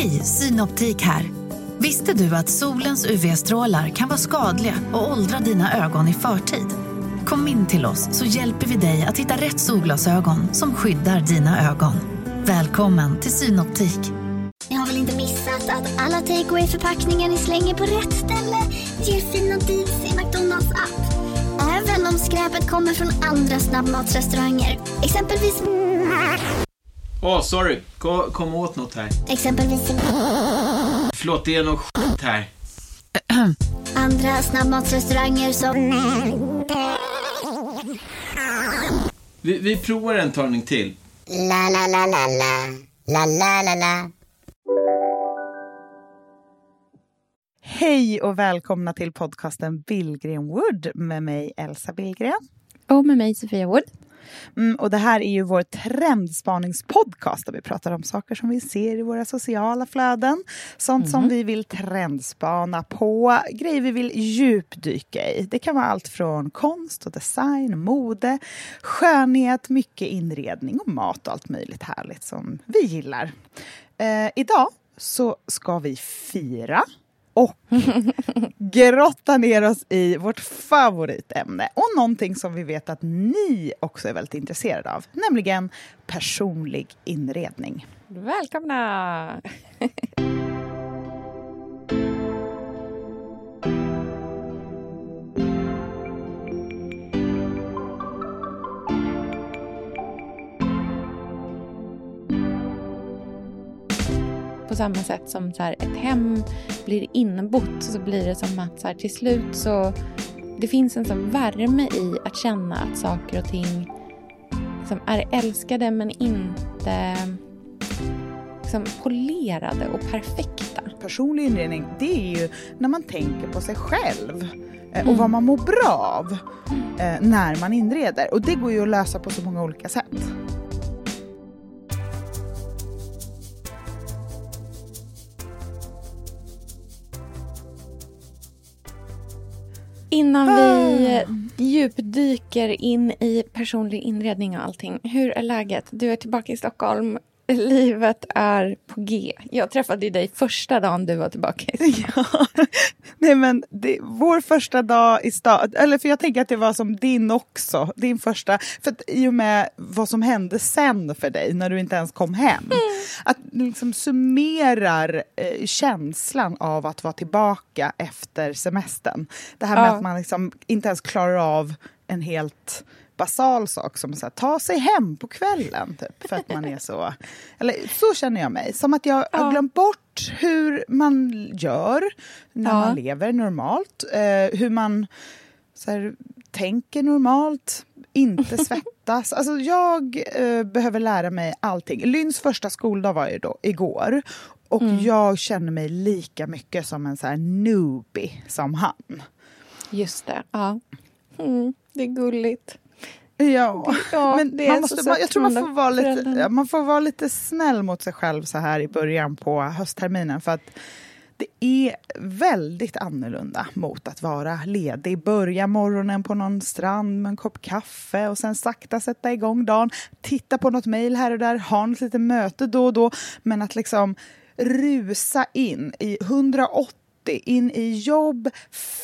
Hej, Synoptik här. Visste du att solens UV-strålar kan vara skadliga och åldra dina ögon i förtid? Kom in till oss så hjälper vi dig att hitta rätt solglasögon som skyddar dina ögon. Välkommen till Synoptik. Ni har väl inte missat att alla takeaway förpackningar ni slänger på rätt ställe ger fina deals i McDonalds app. Även om skräpet kommer från andra snabbmatsrestauranger. Exempelvis... Åh, oh, sorry. Kom, kom åt något här. Exempelvis... Förlåt, det är något skit här. Andra snabbmatsrestauranger som... Vi, vi provar en talning till. La, la, la, la, la. La, la, la, la. Hej och välkomna till podcasten Billgren Wood med mig Elsa Billgren. Och med mig Sofia Wood. Mm, och det här är ju vår trendspaningspodcast där vi pratar om saker som vi ser i våra sociala flöden. Sånt mm. som vi vill trendspana på, grejer vi vill djupdyka i. Det kan vara allt från konst och design, mode, skönhet, mycket inredning och mat och allt möjligt härligt som vi gillar. Eh, idag så ska vi fira och grotta ner oss i vårt favoritämne och någonting som vi vet att ni också är väldigt intresserade av, nämligen personlig inredning. Välkomna! på samma sätt som så här, ett hem blir inbott så blir det som att så här, till slut så det finns en sån värme i att känna att saker och ting liksom är älskade men inte liksom, polerade och perfekta. Personlig inredning, det är ju när man tänker på sig själv eh, och mm. vad man mår bra av eh, när man inreder. Och det går ju att lösa på så många olika sätt. Innan vi ah. djupdyker in i personlig inredning och allting. Hur är läget? Du är tillbaka i Stockholm. Livet är på G. Jag träffade dig första dagen du var tillbaka i Stockholm. Ja. Nej, men det, vår första dag i stad, eller för jag tänker att det var som din också, din första, för att, i och med vad som hände sen för dig när du inte ens kom hem. Mm. Att liksom summerar eh, känslan av att vara tillbaka efter semestern. Det här med ja. att man liksom inte ens klarar av en helt basal sak som att ta sig hem på kvällen. Typ, för att man är så... Eller så känner jag mig. Som att jag ja. har glömt bort hur man gör när ja. man lever normalt. Eh, hur man så här, tänker normalt, inte svettas. Alltså jag eh, behöver lära mig allting. Lyns första skoldag var ju då igår. Och mm. jag känner mig lika mycket som en så här newbie som han. Just det. Ja. Mm, det är gulligt. Ja, ja men man måste, man, jag tror man får, vara lite, man får vara lite snäll mot sig själv så här i början på höstterminen. För att det är väldigt annorlunda mot att vara ledig. Börja morgonen på någon strand med en kopp kaffe och sen sakta sätta igång dagen. Titta på något mejl här och där, ha något litet möte då och då. Men att liksom rusa in i 180 in i jobb,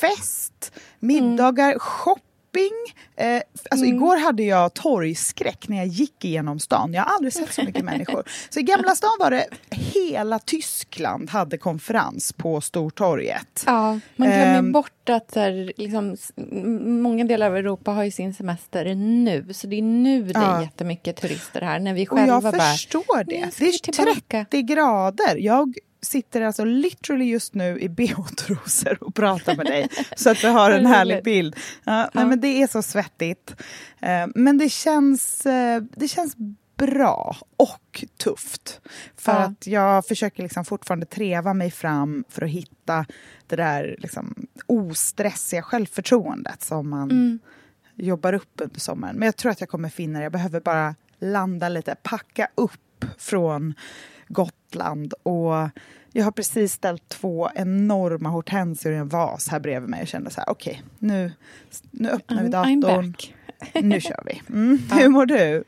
fest, middagar, mm. shopping shopping. Eh, alltså mm. Igår hade jag torgskräck när jag gick igenom stan. Jag har aldrig sett så mycket människor. Så i Gamla stan var det hela Tyskland hade konferens på Stortorget. Ja, man glömmer um, bort att här, liksom, många delar av Europa har ju sin semester nu. Så det är nu det är ja. jättemycket turister här. När vi själva Och jag bara, förstår det. Det är 30 grader. Jag sitter alltså literally just nu i bh-trosor och pratar med dig så att vi har en härlig bild. Ja, ja. men det är så svettigt. Eh, men det känns, eh, det känns bra och tufft. För ja. att jag försöker liksom fortfarande treva mig fram för att hitta det där liksom ostressiga självförtroendet som man mm. jobbar upp under sommaren. Men jag tror att jag kommer finna det. Jag behöver bara landa lite, packa upp från Gotland. Och jag har precis ställt två enorma hortensior i en vas här bredvid mig och kände så här, okej, okay, nu, nu öppnar vi datorn. nu kör vi. Mm. Ja. Hur mår du?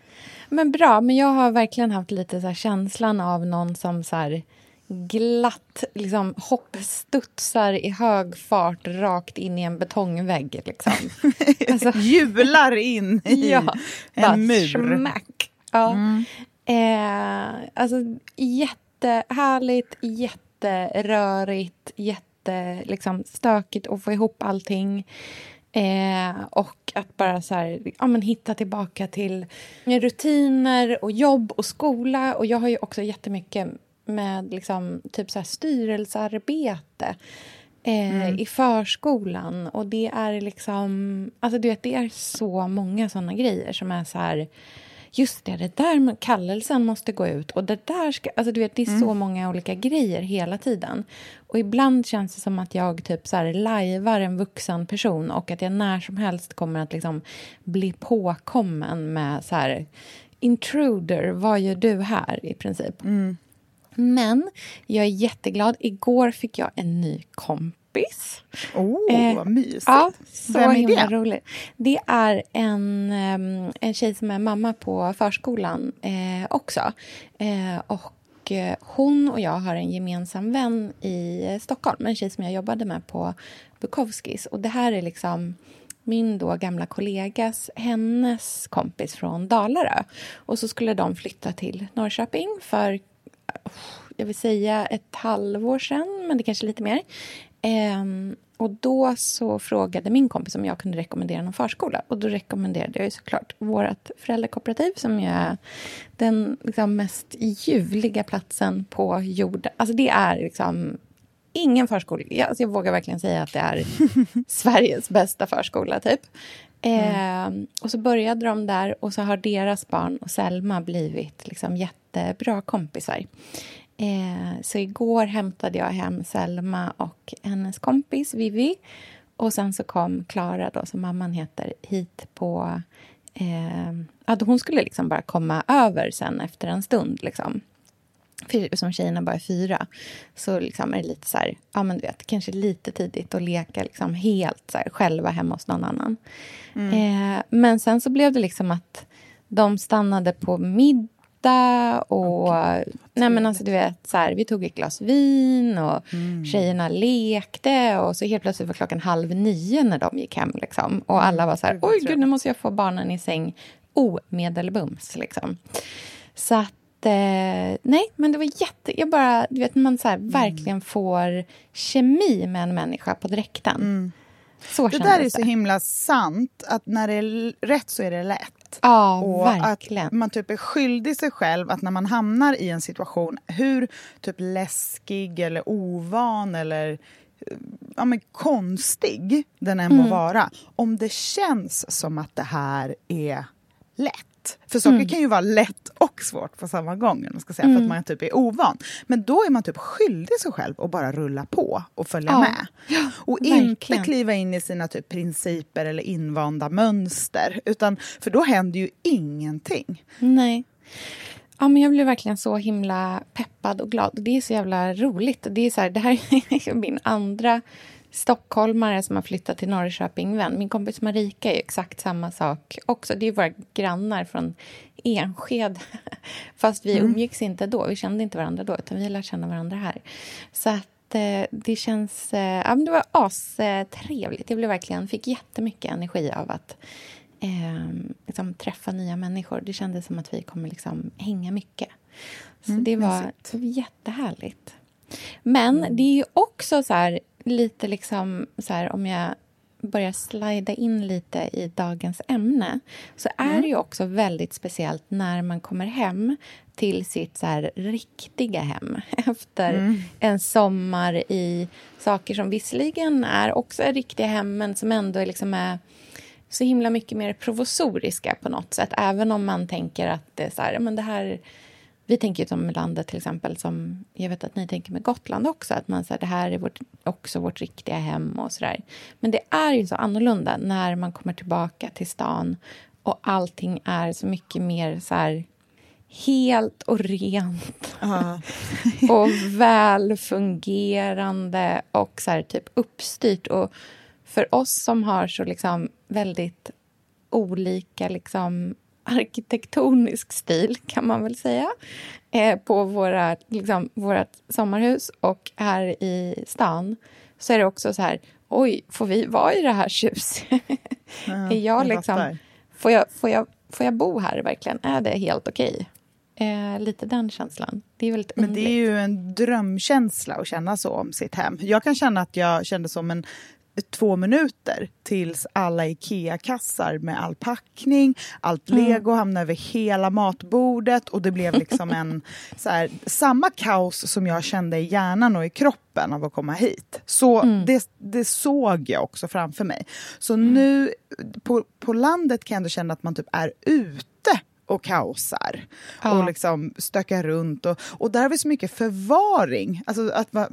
Men bra, men jag har verkligen haft lite så känslan av någon som så här, glatt liksom, hoppstudsar i hög fart rakt in i en betongvägg. Liksom. Alltså, Hjular in i ja, en mur. Smack. Ja. Mm. Eh, alltså, jättehärligt, jätterörigt, jätte, liksom, stökigt att få ihop allting. Eh, och att bara så här, ja, men hitta tillbaka till rutiner och jobb och skola. Och jag har ju också jättemycket med liksom, typ så här styrelsearbete eh, mm. i förskolan. Och det är liksom... Alltså du vet, det är så många såna grejer som är så här just det, det där kallelsen måste gå ut och det där ska... Alltså du vet, det är mm. så många olika grejer hela tiden. Och ibland känns det som att jag typ så här lajvar en vuxen person och att jag när som helst kommer att liksom bli påkommen med så här intruder, vad gör du här i princip? Mm. Men jag är jätteglad. Igår fick jag en ny kompis kompis. Oh, eh, vad mysigt. Ja, så Vem är himla det? roligt. Det är en, en tjej som är mamma på förskolan eh, också. Eh, och hon och jag har en gemensam vän i Stockholm, en tjej som jag jobbade med på Bukowskis. Och det här är liksom min då gamla kollegas, hennes kompis från Dalarö. Och så skulle de flytta till Norrköping för jag vill säga ett halvår sedan, men det kanske är lite mer. Um, och då så frågade min kompis om jag kunde rekommendera någon förskola. Och då rekommenderade jag ju såklart vårt föräldrakooperativ som är den liksom mest ljuvliga platsen på jorden. Alltså det är liksom ingen förskola. Alltså jag vågar verkligen säga att det är Sveriges bästa förskola, typ. Mm. Eh, och så började de där och så har deras barn och Selma blivit liksom jättebra kompisar. Eh, så igår hämtade jag hem Selma och hennes kompis Vivi. Och sen så kom Klara, då, som mamman heter, hit på... Eh, hon skulle liksom bara komma över sen efter en stund. Liksom. För som tjejerna bara är fyra, så liksom är det lite så här, ja men du vet, kanske lite tidigt att leka liksom helt så här, själva hemma hos någon annan. Mm. Eh, men sen så blev det liksom att de stannade på middag äta och... Okay. Nej men alltså du vet, så här, vi tog ett glas vin och mm. tjejerna lekte och så helt plötsligt var klockan halv nio när de gick hem liksom. Och alla var så här, oj gud nu måste jag få barnen i säng omedelbums liksom. Så att eh, nej, men det var jätte... Jag bara, du vet, man så här, mm. verkligen får kemi med en människa på direkten. Mm. Så det där är så himla sant, att när det är rätt så är det lätt. Ja, och verkligen. att man typ är skyldig sig själv att när man hamnar i en situation, hur typ läskig eller ovan eller ja, men konstig den än må mm. vara, om det känns som att det här är lätt för saker mm. kan ju vara lätt och svårt på samma gång, man ska säga, mm. för att mm. man typ är ovan. Men då är man typ skyldig sig själv att bara rulla på och följa ja. med. Ja, och verkligen. inte kliva in i sina typ principer eller invanda mönster. Utan, för då händer ju ingenting. Nej. Ja, men jag blev verkligen så himla peppad och glad. Det är så jävla roligt. Det, är så här, det här är min andra stockholmare som har flyttat till Norrköping vän. Min kompis Marika är exakt samma sak också. Det är våra grannar från Ensked. Fast vi mm. umgicks inte då. Vi kände inte varandra då, utan vi lärt känna varandra här. Så att eh, det känns... Eh, ja, men det var astrevligt. Jag blev verkligen, fick jättemycket energi av att eh, liksom, träffa nya människor. Det kändes som att vi kommer liksom, hänga mycket. Så mm, det var jättehärligt. Men mm. det är ju också så här lite liksom så här, om jag börjar slida in lite i dagens ämne så är mm. det ju också väldigt speciellt när man kommer hem till sitt så här, riktiga hem efter mm. en sommar i saker som visserligen är också riktiga hem men som ändå liksom är så himla mycket mer provisoriska på något sätt. Även om man tänker att det är så här, men det här vi tänker som landet till exempel, som jag vet att ni tänker med Gotland också, att man säger det här är vårt, också vårt riktiga hem och sådär. Men det är ju så annorlunda när man kommer tillbaka till stan och allting är så mycket mer så här helt och rent uh. och välfungerande och så här, typ uppstyrt. Och för oss som har så liksom väldigt olika liksom, arkitektonisk stil, kan man väl säga eh, på våra, liksom, vårt sommarhus. Och här i stan så är det också så här... Oj, får vi vara i det här tjusiga? Ja, jag liksom, får, jag, får, jag, får jag bo här verkligen? Är det helt okej? Eh, lite den känslan. Det är väldigt Men det är ju en drömkänsla att känna så om sitt hem. Jag kan känna att jag kände som en två minuter tills alla Ikea-kassar med all packning, allt Mm. lego hamnade över hela matbordet och det blev liksom en så här, samma kaos som jag kände i hjärnan och i kroppen av att komma hit. Så Mm. det, det såg jag också framför mig. Så nu på, på landet kan jag ändå känna att man typ är ute och kaosar Ja. och liksom stökar runt. Och, och där har vi så mycket förvaring. Alltså att va,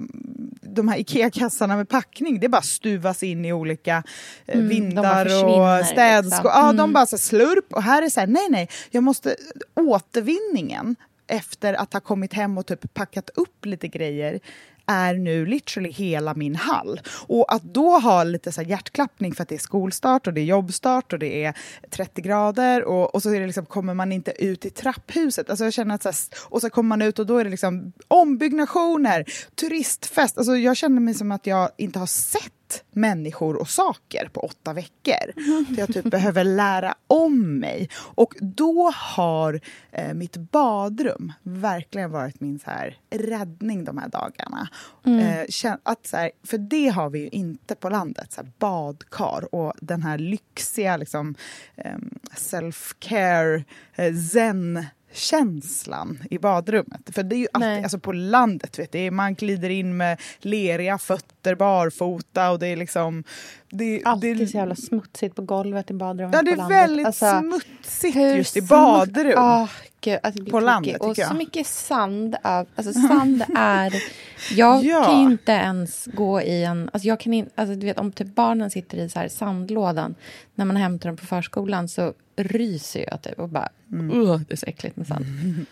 de här Ikea-kassarna med packning, det bara stuvas in i olika eh, Mm, vindar och städskåp. liksom. Ja, Mm. de bara så här slurp. Och här är så här, nej, nej, jag måste... Återvinningen efter att ha kommit hem och typ packat upp lite grejer är nu literally hela min hall. Och att då ha lite så här hjärtklappning för att det är skolstart och det är jobbstart och det är 30 grader och, och så är det liksom, kommer man inte ut i trapphuset. Alltså jag känner att så här, och så kommer man ut och då är det liksom ombyggnationer, turistfest. Alltså jag känner mig som att jag inte har sett människor och saker på åtta veckor. För jag typ behöver lära om mig. Och då har eh, mitt badrum verkligen varit min så här, räddning de här dagarna. Eh, kän- att, så här, för det har vi ju inte på landet. Så här, badkar och den här lyxiga liksom, ehm, self-care, eh, zen känslan i badrummet. För det är ju alltid, alltså på landet, vet du, man glider in med leriga fötter barfota och det är liksom... Det, Alltid det, så jävla smutsigt på golvet i badrummet Ja, det är väldigt Alltså, smutsigt just i badrum. Ah, gud, blir På tokig. landet, Och jag. så mycket sand. Av, alltså sand är... Jag Ja. kan inte ens gå i en... Alltså jag kan in, alltså du vet, om typ barnen sitter i så här sandlådan när man hämtar dem på förskolan så ryser jag typ och bara... Mm. "Ugh, det är så äckligt med sand.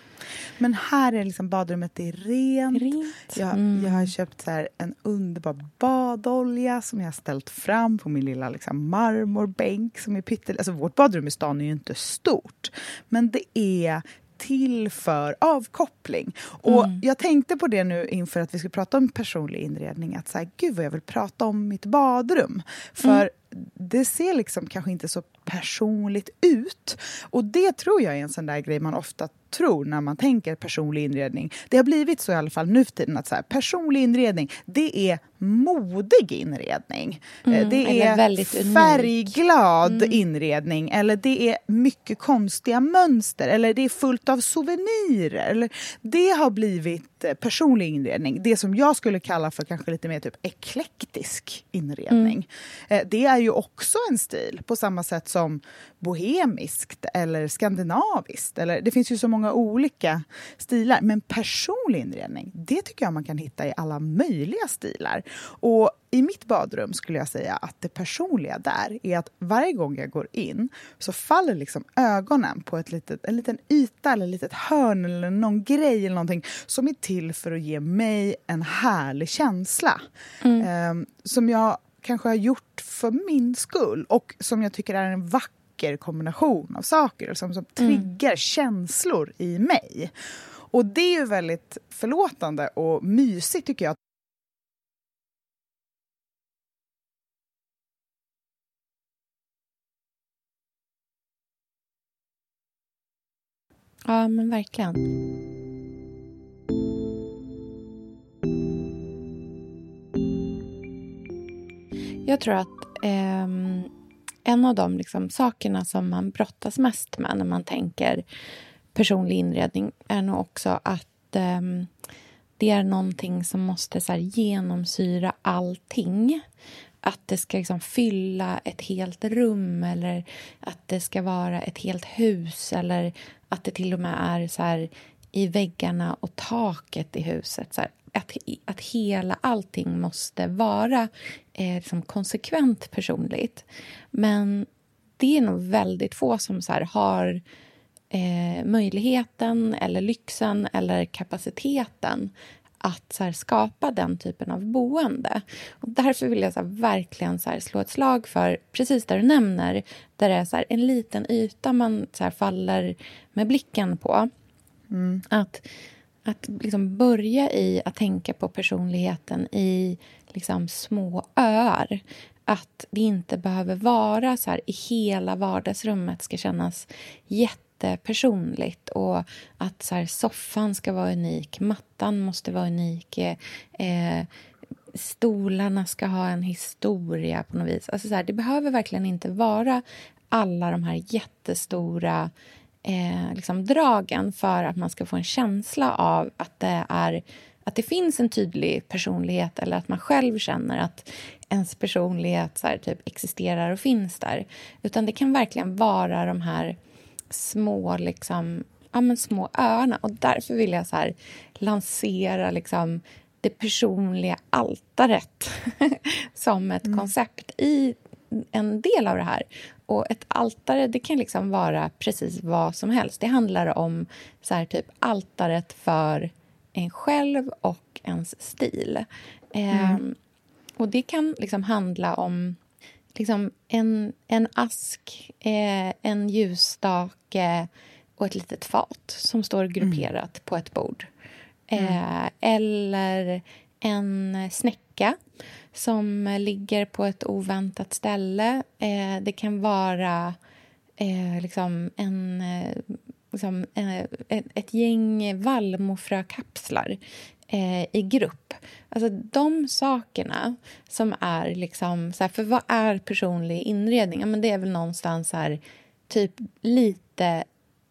Men här är liksom badrummet det är rent. Rent. Jag, Mm. jag har köpt så här en underbar badolja som jag har ställt fram på min lilla liksom marmorbänk. Som är pyttel... alltså vårt badrum i stan är ju inte stort, men det är till för avkoppling. Och Mm. Jag tänkte på det nu inför att vi ska prata om personlig inredning. Att så här, gud vad jag vill prata om mitt badrum. För det ser liksom kanske inte så personligt ut. Och det tror jag är en sån där grej man ofta tror när man tänker personlig inredning. Det har blivit så i alla fall nu för tiden att så här, personlig inredning, det är modig inredning. Eh, det Mm, eller är färgglad inredning eller det är mycket konstiga mönster eller det är fullt av souvenirer. Eller det har blivit eh, personlig inredning. Det som jag skulle kalla för kanske lite mer typ eklektisk inredning. Eh, Det är ju också en stil på samma sätt som bohemiskt eller skandinaviskt. Eller, det finns ju så många olika stilar. Men personlig inredning, det tycker jag man kan hitta i alla möjliga stilar. Och i mitt badrum skulle jag säga att det personliga där är att varje gång jag går in så faller liksom ögonen på ett litet, en liten yta eller ett litet hörn eller någon grej eller någonting som är till för att ge mig en härlig känsla. Ehm, som jag kanske har gjort för min skull och som jag tycker är en vacker kombination av saker som, som triggar känslor i mig. Och det är ju väldigt förlåtande och mysigt tycker jag. Ja, men verkligen. Mm. Jag tror att eh, en av de liksom, sakerna som man brottas mest med när man tänker personlig inredning är nog också att eh, det är någonting som måste så här, genomsyra allting. Att det ska liksom fylla ett helt rum eller att det ska vara ett helt hus eller att det till och med är så här, i väggarna och taket i huset. Så här, att, att hela allting måste vara eh, liksom konsekvent personligt. Men det är nog väldigt få som så här, har eh, möjligheten eller lyxen eller kapaciteten att så här, skapa den typen av boende. Och därför vill jag så här, verkligen så här, slå ett slag för, precis där du nämner, där det är så en liten yta man så faller med blicken på. Mm. Att, att liksom börja i att tänka på personligheten i liksom små öar. Att det inte behöver vara så här i hela vardagsrummet ska kännas jättepersonligt och att så här, soffan ska vara unik, mattan måste vara unik eh, stolarna ska ha en historia på något vis. Alltså så här, det behöver verkligen inte vara alla de här jättestora eh, liksom dragen för att man ska få en känsla av att det, är, att det finns en tydlig personlighet eller att man själv känner att ens personlighet så här, typ, existerar och finns där. Utan det kan verkligen vara de här små, liksom, ja, men små öarna. Och därför vill jag så här, lansera liksom, det personliga altaret som ett mm. koncept i en del av det här. Och ett altare det kan liksom vara precis vad som helst. Det handlar om så här, typ altaret för en själv och ens stil. Mm. Eh, och det kan liksom handla om liksom en, en ask, eh, en ljusstake och ett litet fat som står grupperat mm. på ett bord. Eh, mm. Eller en snäcka som ligger på ett oväntat ställe. Eh, det kan vara eh, liksom en, eh, liksom, eh, ett, gäng vallmofrökapslar eh, i grupp. Alltså de sakerna som är liksom... Så här, för vad är personlig inredning? Ja, men det är väl någonstans här, typ lite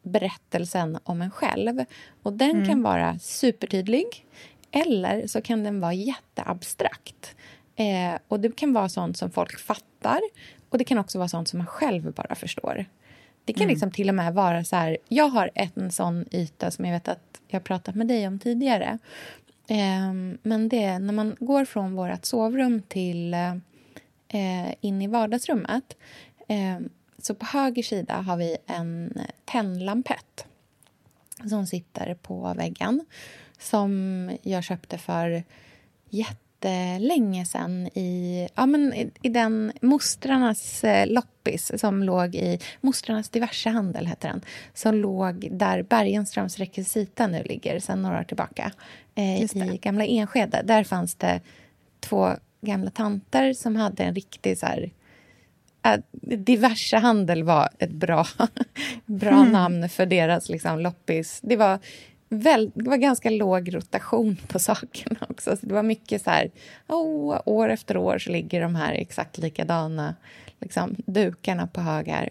berättelsen om en själv. Och Den mm. kan vara supertydlig, eller så kan den vara jätteabstrakt. Eh, och Det kan vara sånt som folk fattar och det kan också vara sånt som man själv bara förstår. Det kan mm. liksom till och med vara så här... Jag har en sån yta som jag vet att jag har pratat med dig om tidigare. Eh, men det är när man går från vårt sovrum till eh, in i vardagsrummet. Eh, så på höger sida har vi en tändlampett som sitter på väggen som jag köpte för jättelänge sen i, ja, men i, i den mostrarnas eh, loppis som låg i Mostrarnas diversehandel, heter den som låg där Bergenströms rekvisita nu ligger sen några år tillbaka eh, i gamla Enskede. Där fanns det två gamla tanter som hade en riktig så här, äh, diversehandel var ett bra, bra mm. namn för deras liksom, loppis. Det var väl, det var ganska låg rotation på sakerna också. Så det var mycket så här, oh, år efter år så ligger de här exakt likadana liksom, dukarna på högar.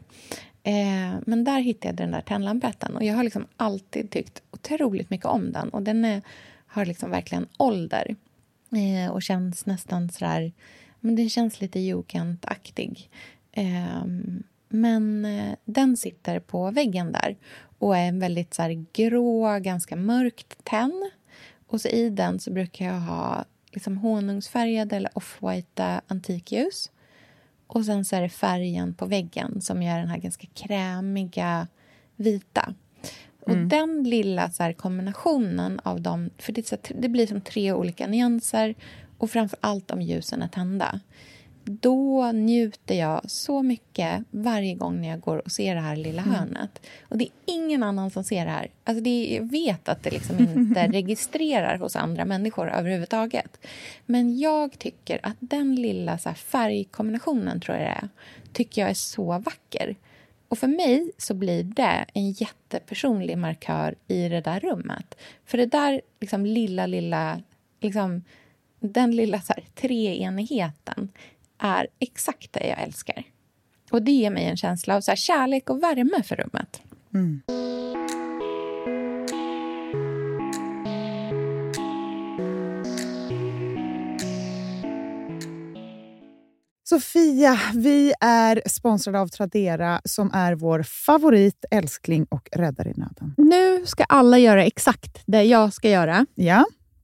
Eh, men där hittade jag den där tändlampetten och jag har liksom alltid tyckt otroligt mycket om den. Och den är, har liksom verkligen ålder eh, och känns nästan så där, men den känns lite jugendaktig. Eh, men eh, den sitter på väggen där och är en väldigt så här, grå, ganska mörkt tenn. Och så i den så brukar jag ha liksom honungsfärgade eller off-white antikljus. Och sen så är det färgen på väggen som gör den här ganska krämiga vita. Och mm. den lilla så här, kombinationen av dem... För det, så, det blir som tre olika nyanser och framför allt om ljusen är tända då njuter jag så mycket varje gång när jag går och ser det här lilla mm. hörnet. Och det är ingen annan som ser det här. Alltså det, jag vet att det liksom inte registrerar hos andra människor överhuvudtaget. Men jag tycker att den lilla så färgkombinationen, tror jag det är, tycker jag är så vacker. Och för mig så blir det en jättepersonlig markör i det där rummet. För det där liksom lilla, lilla... Liksom, den lilla så här, treenigheten är exakt det jag älskar. Och det ger mig en känsla av så kärlek och värme för rummet. Mm. Sofia, vi är sponsrade av Tradera som är vår favorit, älskling och räddare i nöden. Nu ska alla göra exakt det jag ska göra. Ja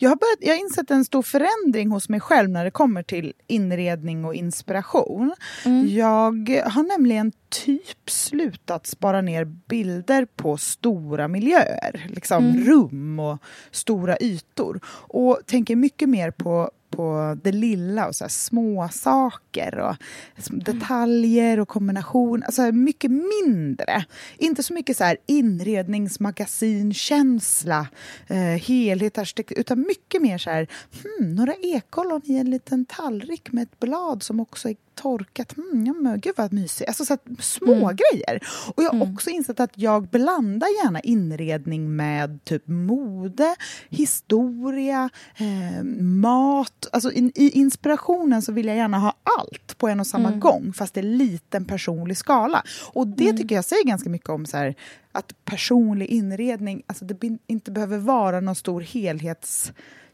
Jag har, börjat, jag har insett en stor förändring hos mig själv när det kommer till inredning och inspiration. Mm. Jag har nämligen typ slutat spara ner bilder på stora miljöer. Liksom Mm. rum och stora ytor. Och tänker mycket mer på, på det lilla och så här små saker och detaljer och kombination. Alltså mycket mindre. Inte så mycket så här inredningsmagasinkänsla, eh, helhet, arkitektur, utan mycket mer så här, hmm, några ekollon i en liten tallrik med ett blad som också är torkat. Mm, ja, men gud vad mysigt. Alltså så här, små Mm. grejer. Och jag har Mm. också insett att jag blandar gärna inredning med typ mode, historia, eh, mat. Alltså in, i inspirationen så vill jag gärna ha allt på en och samma Mm. gång fast det är liten personlig skala. Och det Mm. tycker jag säger ganska mycket om så här, att personlig inredning, alltså det inte behöver vara någon stor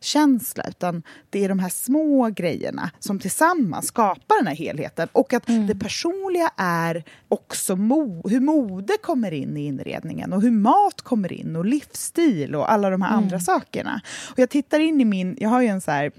helhetskänsla utan det är de här små grejerna som tillsammans skapar den här helheten. Och att Mm. det personliga är också mo- hur mode kommer in i inredningen och hur mat kommer in och livsstil och alla de här Mm. andra sakerna. Och jag tittar in i min, jag har ju en så här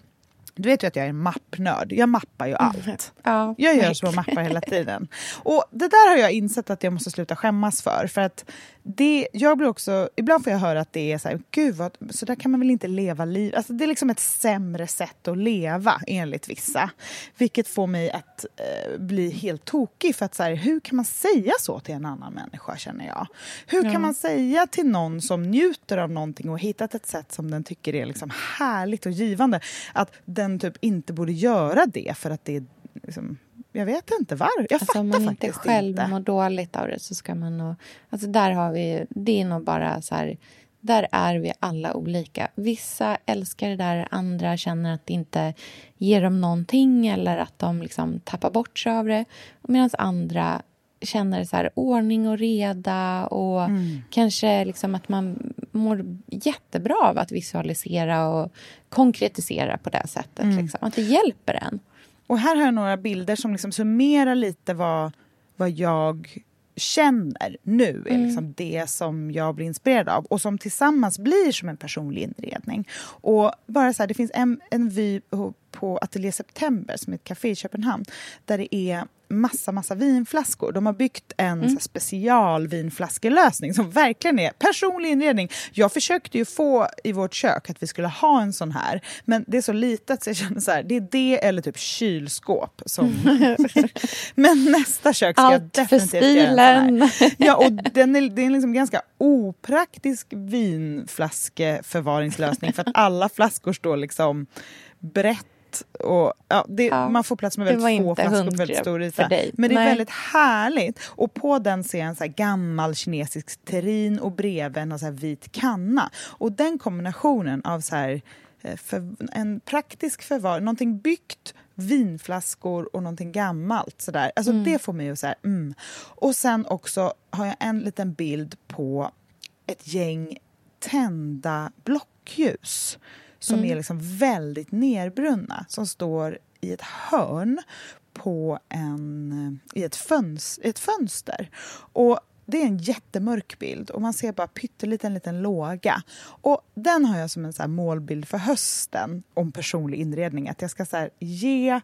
du vet ju att jag är en mappnörd. Jag mappar ju allt. Ja, Jag gör små mappar hela tiden. Och det där har jag insett att jag måste sluta skämmas för. För att det, jag blir också, ibland får jag höra att det är så här, gud vad, så där kan man väl inte leva liv. Alltså det är liksom ett sämre sätt att leva enligt vissa. Vilket får mig att eh, bli helt tokig. För att så här, hur kan man säga så till en annan människa känner jag? Hur Ja. kan man säga till någon som njuter av någonting och hittat ett sätt som den tycker är liksom härligt och givande att den typ inte borde göra det för att det är liksom, jag vet inte varför. Jag Alltså, fattar om man inte faktiskt själv inte. mår dåligt av det så ska man nog... Alltså där har vi... Det är nog bara så här... Där är vi alla olika. Vissa älskar det där, andra känner att det inte ger dem någonting eller att de liksom tappar bort sig av det. Medan andra känner så här, ordning och reda och Mm. kanske liksom att man mår jättebra av att visualisera och konkretisera på det sättet. Mm. Liksom. Att det hjälper en. Och här har jag några bilder som liksom summerar lite vad, vad jag känner nu är Mm. liksom det som jag blir inspirerad av och som tillsammans blir som en personlig inredning. Och bara så här, det finns en, en vy på- Atelier September som är ett café i Köpenhamn där det är massa, massa vinflaskor. De har byggt en så här, special vinflaskelösning som verkligen är personlig inredning. Jag försökte ju få i vårt kök att vi skulle ha en sån här, men det är så litet så jag känner så här, det är det eller typ kylskåp. Som... men nästa kök ska jag Allt för definitivt göra en stilen. Ja, och den är, det är en liksom ganska opraktisk vinflaskeförvaringslösning för att alla flaskor står liksom brett och ja, det, Ja, man får plats med väldigt få flaskor på väldigt stor yta. Men det är Nej. väldigt härligt. Och på den ser jag en så här gammal kinesisk terrin och bredvid en så vit kanna. Och den kombinationen av så här, eh, för, en praktisk förvar, någonting byggt vinflaskor och någonting gammalt. Så där. Alltså Det får mig att säga mm. Och sen också har jag en liten bild på ett gäng tända blockljus som är liksom väldigt nerbrunna, som står i ett hörn på en, i ett, föns, ett fönster. Och det är en jättemörk bild och man ser bara pytteliten liten låga. Och den har jag som en så målbild för hösten om personlig inredning. Att jag ska så ge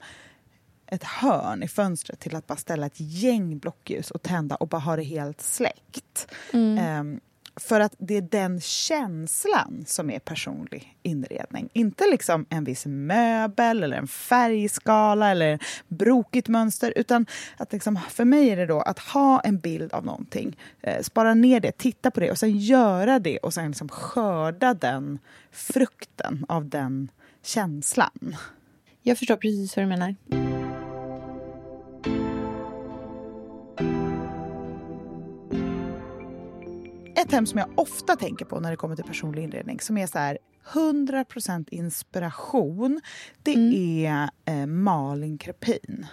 ett hörn i fönstret till att bara ställa ett gäng blockljus och tända och bara ha det helt släckt. Mm. Um, för att det är den känslan som är personlig inredning. Inte liksom en viss möbel eller en färgskala eller brokigt mönster. Utan att liksom, för mig är det då att ha en bild av någonting, eh, spara ner det, titta på det och sen göra det och sen liksom skörda den frukten av den känslan. Jag förstår precis vad du menar. Ett hem som jag ofta tänker på när det kommer till personlig inredning som är så här 100% inspiration, det mm. är eh, Malin Krepin.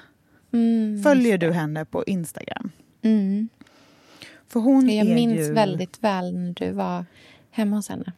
Mm, Följer du henne på Instagram? Mm. För hon jag är minns ju... väldigt väl när du var hemma hos henne.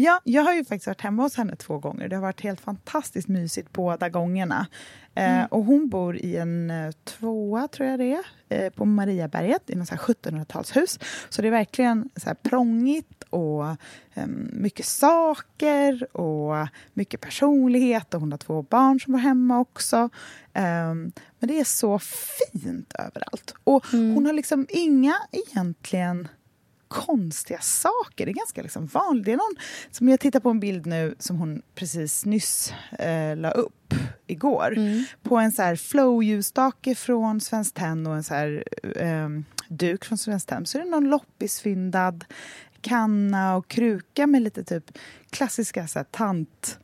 Ja, jag har ju faktiskt varit hemma hos henne två gånger. Det har varit helt fantastiskt mysigt båda gångerna. Eh, mm. Eh, och hon bor i en eh, tvåa, tror jag det är, eh, på Mariaberget i något 1700-talshus. Så det är verkligen så här prångigt och eh, mycket saker och mycket personlighet. Och hon har två barn som var hemma också. Ehm, men det är så fint överallt. Och mm. hon har liksom inga egentligen konstiga saker. Det är ganska liksom vanligt. Det är någon, som jag tittar på en bild nu som hon precis nyss eh, la upp igår. Mm. På en så här flow-ljusstake från Svenskt Tenn och en så här, eh, duk från Svenskt Tenn så är det någon loppisfyndad kanna och kruka med lite typ klassiska så här, tant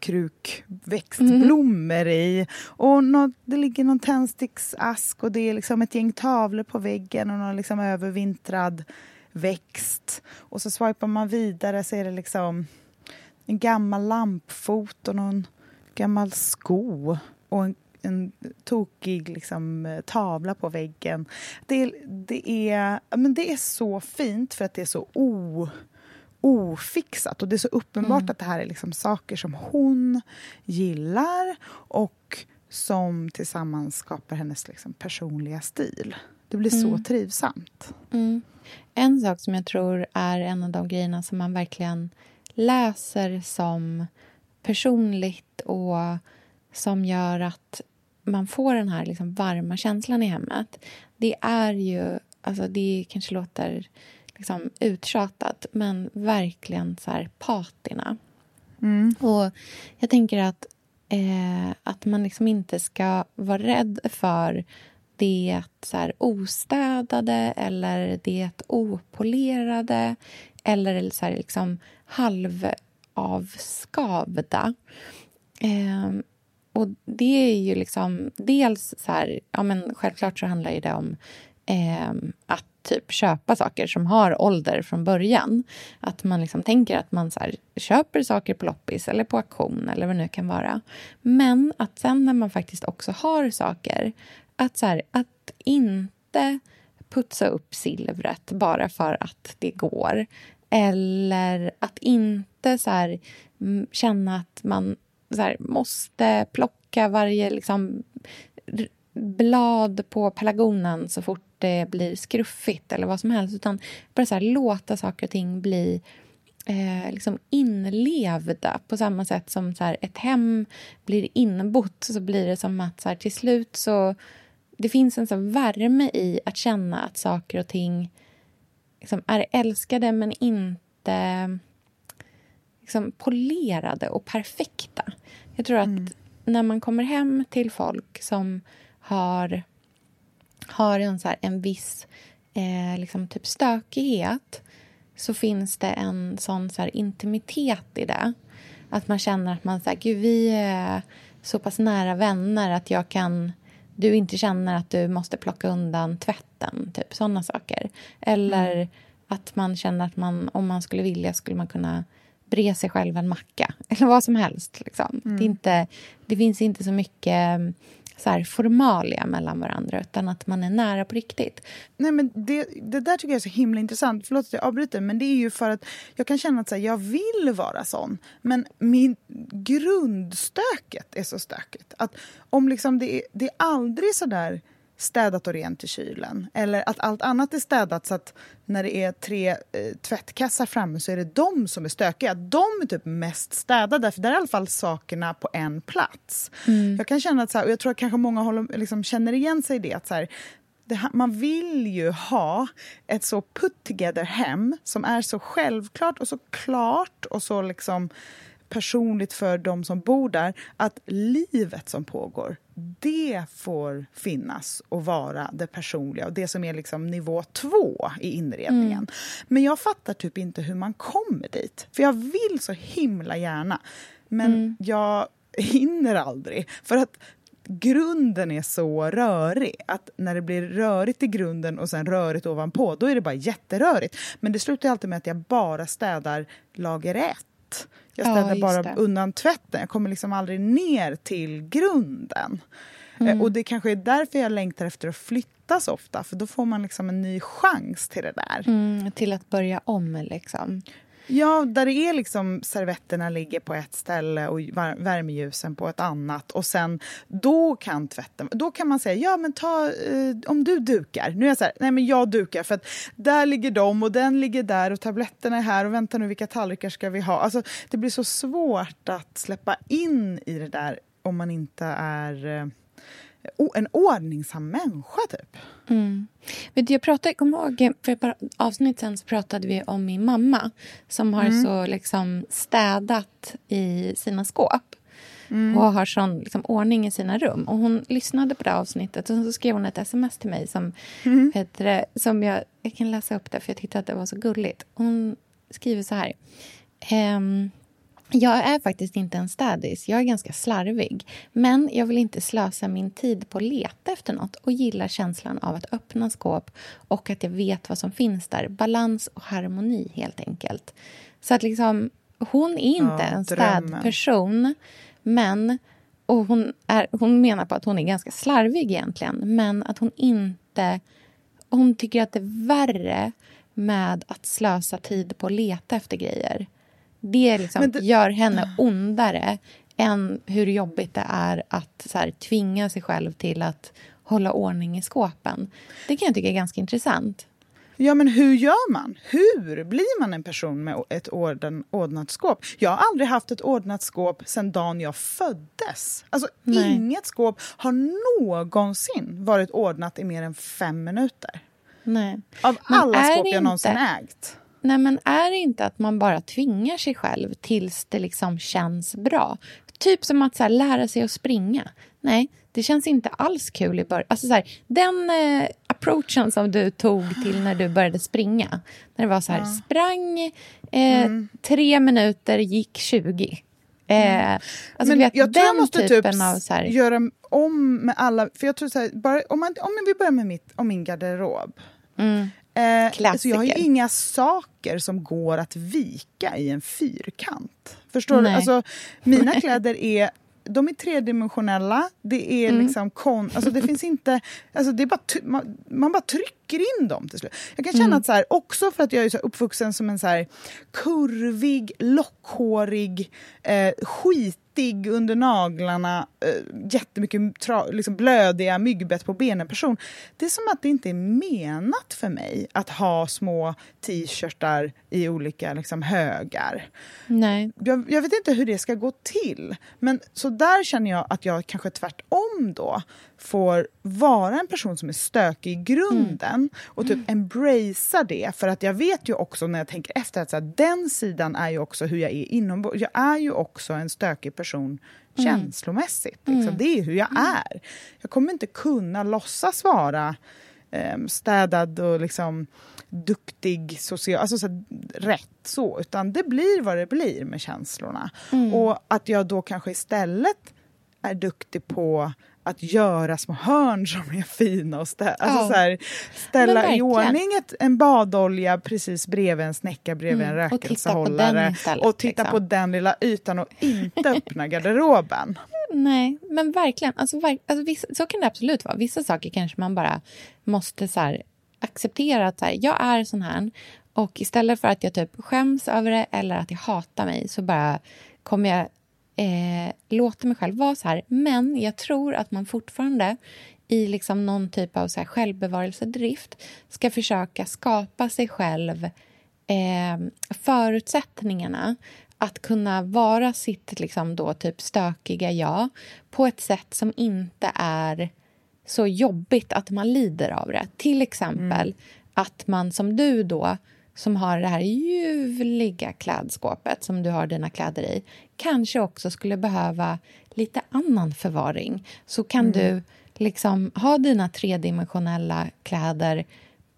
krukväxtblommor mm. i. Och något, det ligger någon tändsticksask och det är liksom ett gäng tavlor på väggen och någon liksom övervintrad växt. Och så swipar man vidare så är det liksom en gammal lampfot och någon gammal sko och en, en tokig liksom, tavla på väggen. Det, det, är, men det är så fint för att det är så o, ofixat och det är så uppenbart mm. att det här är liksom saker som hon gillar och som tillsammans skapar hennes liksom, personliga stil. Det blir mm. så trivsamt. Mm. En sak som jag tror är en av de grejerna som man verkligen läser som personligt och som gör att man får den här liksom varma känslan i hemmet det är ju... Alltså det kanske låter liksom uttjatat, men verkligen så här patina. Mm. Och jag tänker att, eh, att man liksom inte ska vara rädd för det så här, ostädade eller det opolerade eller så här, liksom halvavskavda. Eh, och det är ju liksom dels så här, ja men självklart så handlar det om eh, att typ köpa saker som har ålder från början. Att man liksom tänker att man så här, köper saker på loppis eller på auktion eller vad det nu kan vara. Men att sen när man faktiskt också har saker att, så här, att inte putsa upp silvret bara för att det går. Eller att inte så här, känna att man så här, måste plocka varje liksom, blad på pelargonen så fort det blir skruffigt eller vad som helst. Utan bara så här, låta saker och ting bli eh, liksom inlevda på samma sätt som så här, ett hem blir inbott. Så blir det som att så här, till slut så det finns en sån värme i att känna att saker och ting liksom är älskade men inte liksom polerade och perfekta. Jag tror att mm. när man kommer hem till folk som har, har en, så här, en viss eh, liksom typ stökighet så finns det en sån så här, intimitet i det. Att man känner att man, så här, Gud, vi är så pass nära vänner att jag kan du inte känner att du måste plocka undan tvätten. Typ sådana saker. Eller mm. att man känner att man, om man skulle vilja skulle man kunna bre sig själv en macka. Eller vad som helst. Liksom. Mm. Det, inte, det finns inte så mycket så här formalia mellan varandra utan att man är nära på riktigt. Nej, men det, det där tycker jag är så himla intressant. Förlåt att jag avbryter, men det är ju för att jag kan känna att så här, jag vill vara sån, men min grundstöket är så stökigt. Att om liksom det, är, det är aldrig så där städat och rent i kylen. Eller att allt annat är städat så att när det är tre eh, tvättkassar framme så är det de som är stökiga. De är typ mest städade, för där är i alla fall sakerna på en plats. Mm. Jag kan känna att, så här, och jag tror att kanske många håller, liksom, känner igen sig i det, att så här, det, man vill ju ha ett så put together hem som är så självklart och så klart och så liksom personligt för de som bor där att livet som pågår, det får finnas och vara det personliga och det som är liksom nivå två i inredningen. Mm. Men jag fattar typ inte hur man kommer dit, för jag vill så himla gärna. Men mm. jag hinner aldrig. För att grunden är så rörig att när det blir rörigt i grunden och sen rörigt ovanpå, då är det bara jätterörigt. Men det slutar alltid med att jag bara städar lager jag städar ja, bara det. undan tvätten. Jag kommer liksom aldrig ner till grunden. Eh, mm. Och det kanske är därför jag längtar efter att flytta så ofta. För då får man liksom en ny chans till det där. Mm, till att börja om liksom. Ja, där det är liksom servetterna ligger på ett ställe och värmeljusen på ett annat. Och sen, då kan tvätten... Då kan man säga, ja men ta, eh, om du dukar. Nu är jag så här, nej men jag dukar för att där ligger de och den ligger där och tabletterna är här och vänta nu, vilka tallrikar ska vi ha? Alltså, det blir så svårt att släppa in i det där om man inte är eh, en ordningsam människa, typ. Mm. Vet jag pratade, kom ihåg, för ett par avsnitt sen så pratade vi om min mamma som har mm. så liksom städat i sina skåp mm. och har sån liksom, ordning i sina rum. Och Hon lyssnade på det avsnittet och så skrev hon ett sms till mig som, mm. heter, som jag, jag kan läsa upp det för jag tyckte att det var så gulligt. Hon skriver så här. Ehm, jag är faktiskt inte en städis. Jag är ganska slarvig. Men jag vill inte slösa min tid på att leta efter nåt och gillar känslan av att öppna skåp och att jag vet vad som finns där. Balans och harmoni, helt enkelt. Så att liksom, hon är inte ja, en städperson, men... Och hon, är, hon menar på att hon är ganska slarvig egentligen, men att hon inte... Hon tycker att det är värre med att slösa tid på att leta efter grejer det, liksom det gör henne ondare än hur jobbigt det är att så här, tvinga sig själv till att hålla ordning i skåpen. Det kan jag tycka är ganska intressant. Ja, men hur gör man? Hur blir man en person med ett orden, ordnat skåp? Jag har aldrig haft ett ordnat skåp sedan dagen jag föddes. Alltså, inget skåp har någonsin varit ordnat i mer än fem minuter. Nej. Av men alla skåp jag någonsin ägt. Nej, men är det inte att man bara tvingar sig själv tills det liksom känns bra? Typ som att så här, lära sig att springa. Nej, det känns inte alls kul i början. Alltså, så här, den eh, approachen som du tog till när du började springa. När det var så här, ja. sprang eh, mm. tre minuter, gick 20. Eh, alltså, men vet, jag tror jag måste typ av, så här... göra om med alla... För jag tror så här, bara, om, man, om vi börjar med mitt, om min garderob. Mm. Eh, alltså jag har ju inga saker som går att vika i en fyrkant. Förstår Nej. du? Alltså, mina kläder är de är tredimensionella. Det är mm. liksom kon... Alltså det finns inte... Alltså det är bara man, man, bara trycker in dem till slut. Jag kan känna mm. att så här, också för att jag är så uppvuxen som en så här kurvig, lockhårig, eh, skit fettig under naglarna, äh, jättemycket tra- liksom blödiga myggbett på benen person. Det är som att det inte är menat för mig att ha små t-shirtar i olika liksom, högar. Nej. Jag, jag, vet inte hur det ska gå till. Men så där känner jag att jag kanske tvärtom då får vara en person som är stökig i grunden mm. och typ embracea det. För att jag vet ju också när jag tänker efter att så här, den sidan är ju också hur jag är inombords. Jag är ju också en stökig person mm. känslomässigt. Liksom. Mm. Det är hur jag mm. är. Jag kommer inte kunna låtsas vara um, städad och liksom duktig, social, alltså så här, rätt så. Utan det blir vad det blir med känslorna. Mm. Och att jag då kanske istället är duktig på att göra små hörn som är fina och stä alltså ja. så här, ställa i ordning ett, en badolja precis bredvid en snäcka bredvid mm. en rökelsehållare och titta, på den, och titta liksom. på den lilla ytan och inte öppna garderoben. Nej, men verkligen. Alltså, verk, alltså, vissa, så kan det absolut vara. Vissa saker kanske man bara måste så här, acceptera att så här, jag är sån här. Och istället för att jag typ skäms över det eller att jag hatar mig så bara kommer jag eh, låta mig själv vara så här. Men jag tror att man fortfarande i liksom någon typ av så här självbevarelsedrift ska försöka skapa sig själv eh, förutsättningarna att kunna vara sitt liksom då typ stökiga jag på ett sätt som inte är så jobbigt att man lider av det. Till exempel mm. att man som du då som har det här ljuvliga klädskåpet som du har dina kläder i kanske också skulle behöva lite annan förvaring. Så kan mm. du liksom ha dina tredimensionella kläder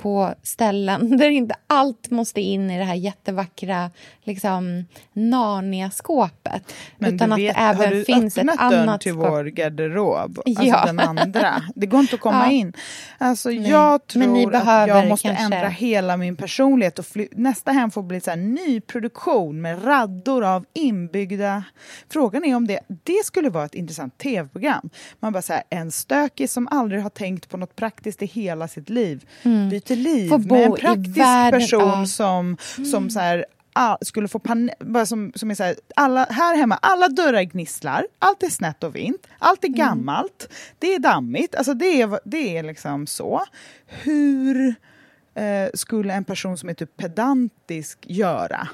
på ställen där inte allt måste in i det här jättevackra liksom, Narnia-skåpet. Men utan vet, att det även finns ett annat Har du öppnat dörren till vår garderob? Alltså ja. den andra. Det går inte att komma ja. in. Alltså Nej. jag tror att jag måste kanske... ändra hela min personlighet och nästa hem får bli så här nyproduktion med raddor av inbyggda... Frågan är om det, det skulle vara ett intressant tv-program. Man bara så här, en stökig som aldrig har tänkt på något praktiskt i hela sitt liv mm. byter liv med en praktisk person ja. som, som mm. så här, all, skulle få panik, som, som är så här, alla, här hemma, alla dörrar gnisslar, allt är snett och vint, allt är mm. gammalt, det är dammigt, alltså det är, det är liksom så. Hur eh, skulle en person som är typ pedantisk göra?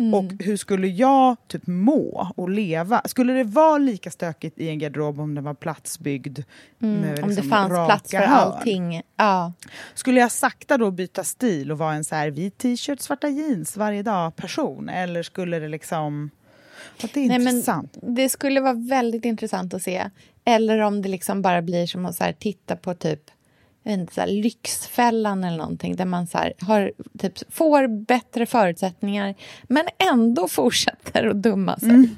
Mm. Och hur skulle jag typ må och leva? Skulle det vara lika stökigt i en garderob om den var platsbyggd? Mm. Liksom, om det fanns plats för hörn? allting. Ja. Skulle jag sakta då byta stil och vara en så här vit t-shirt, svarta jeans varje dag person? Eller skulle det liksom... Att det är Nej, intressant. Det skulle vara väldigt intressant att se. Eller om det liksom bara blir som att så här, titta på typ inte, så här, Lyxfällan eller någonting där man så här, har, typ, får bättre förutsättningar men ändå fortsätter att dumma sig. Mm.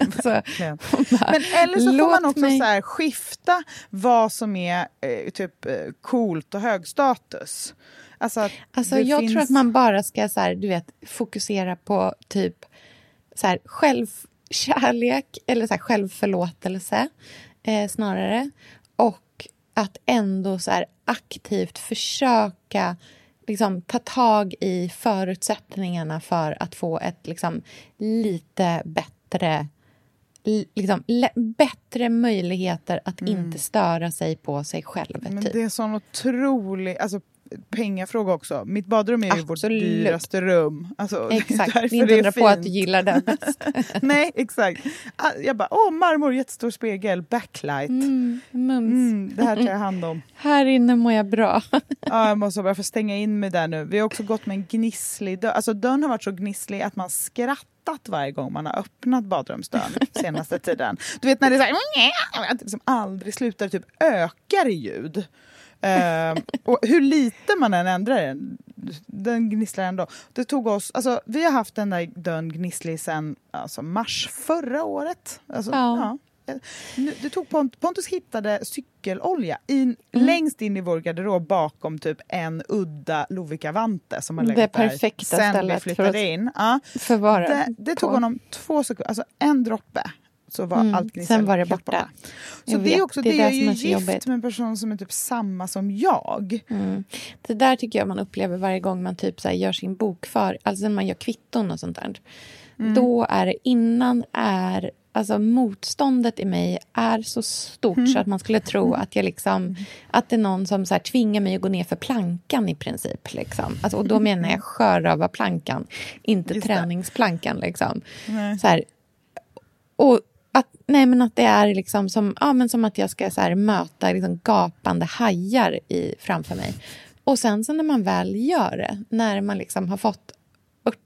så, bara, men eller så får man också mig... så här, skifta vad som är eh, typ eh, coolt och hög status. Alltså, alltså jag finns... tror att man bara ska så här, du vet, fokusera på typ så här, självkärlek eller så här, självförlåtelse eh, snarare. Att ändå så här aktivt försöka liksom, ta tag i förutsättningarna för att få ett liksom, lite bättre liksom, bättre möjligheter att mm. inte störa sig på sig själv. Men typ. Det är sån otrolig... Alltså, pengafråga också. Mitt badrum är ju vårt dyraste rum. Alltså, exakt, inte undra på att du gillar det bäst. Nej, exakt. Ah, jag bara, åh marmor, jättestor spegel, backlight. Mm, mm, det här tar jag hand om. här inne mår jag bra. ja, jag måste bara få stänga in mig där nu. Vi har också gått med en gnisslig dörr. Alltså dörren har varit så gnisslig att man skrattat varje gång man har öppnat badrumsdörren senaste tiden. Du vet när det är så här, det liksom aldrig slutar, typ ökar i ljud. Uh, och hur lite man än ändrar den, den gnisslar ändå. Det tog oss, alltså, vi har haft den där dörren gnisslig sen alltså, mars förra året. Alltså, ja. ja. Det tog Pont Pontus hittade cykelolja in, mm. längst in i vår garderob bakom typ en udda Lovikka-vante som har legat där sen vi flyttade för in. Ja. Förvara det, det tog honom två sekunder, alltså en droppe så var mm. allt Sen var det borta. borta. Så det är också, det, är det är ju gift jobbigt. med en person som är typ samma som jag. Mm. Det där tycker jag man upplever varje gång man typ så gör sin bokför, alltså när man gör kvitton och sånt där. Mm. Då är det innan är Alltså motståndet i mig är så stort mm. så att man skulle tro att jag liksom mm. att det är någon som så här tvingar mig att gå ner för plankan i princip. Liksom. Alltså, och då menar jag sjörövarplankan, inte Just träningsplankan. Liksom. Så här, och att, nej, men att det är liksom som, ja, men som att jag ska så här, möta liksom gapande hajar i, framför mig. Och sen så när man väl gör det, när man liksom har fått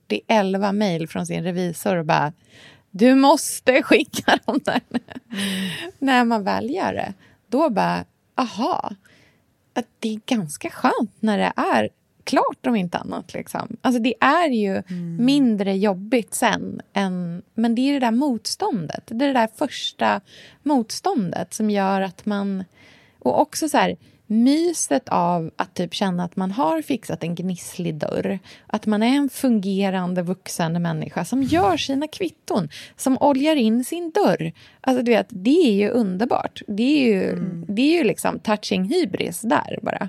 40 mejl från sin revisor och bara du måste skicka dem där. Mm. när man väl gör det, då bara, aha, att det är ganska skönt när det är klart om inte annat. Liksom. Alltså det är ju mm. mindre jobbigt sen. Än, men det är det där motståndet. Det är det där första motståndet som gör att man... Och också så här, myset av att typ känna att man har fixat en gnisslig dörr. Att man är en fungerande vuxen människa som gör sina kvitton, som oljar in sin dörr. Alltså du vet, det är ju underbart. Det är ju, mm. det är ju liksom touching hybris där bara.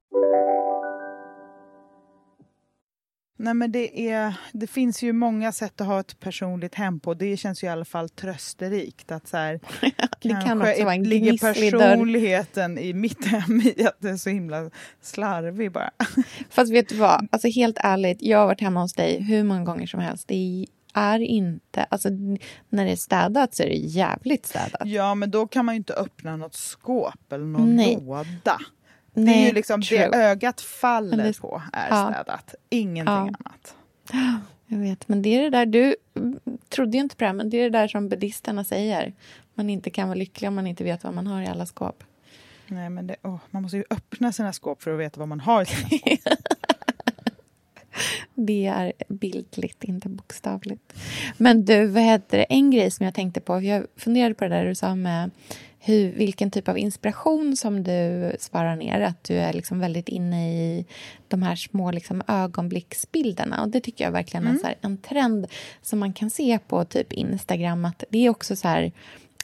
Nej, men det, är, det finns ju många sätt att ha ett personligt hem på. Det känns ju i alla fall trösterikt. Att så här, det kan också vara en ligger personligheten i mitt hem i att det är så himla slarvig bara. Fast vet du vad, alltså helt ärligt, jag har varit hemma hos dig hur många gånger som helst. Det är inte, alltså när det är städat så är det jävligt städat. Ja, men då kan man ju inte öppna något skåp eller någon Nej. låda. Det Nej, är ju liksom true. det ögat faller det, på är ja. städat, ingenting ja. annat. Jag vet, men det är det där, du trodde ju inte på det här, men det är det där som buddhisterna säger. Man inte kan vara lycklig om man inte vet vad man har i alla skåp. Nej, men det, oh, man måste ju öppna sina skåp för att veta vad man har i sina skåp. det är bildligt, inte bokstavligt. Men du, vad heter det? en grej som jag tänkte på, jag funderade på det där du sa med hur, vilken typ av inspiration som du svarar ner. Att du är liksom väldigt inne i de här små liksom ögonblicksbilderna. Och Det tycker jag verkligen mm. är här, en trend som man kan se på typ Instagram. Att Det är också så här,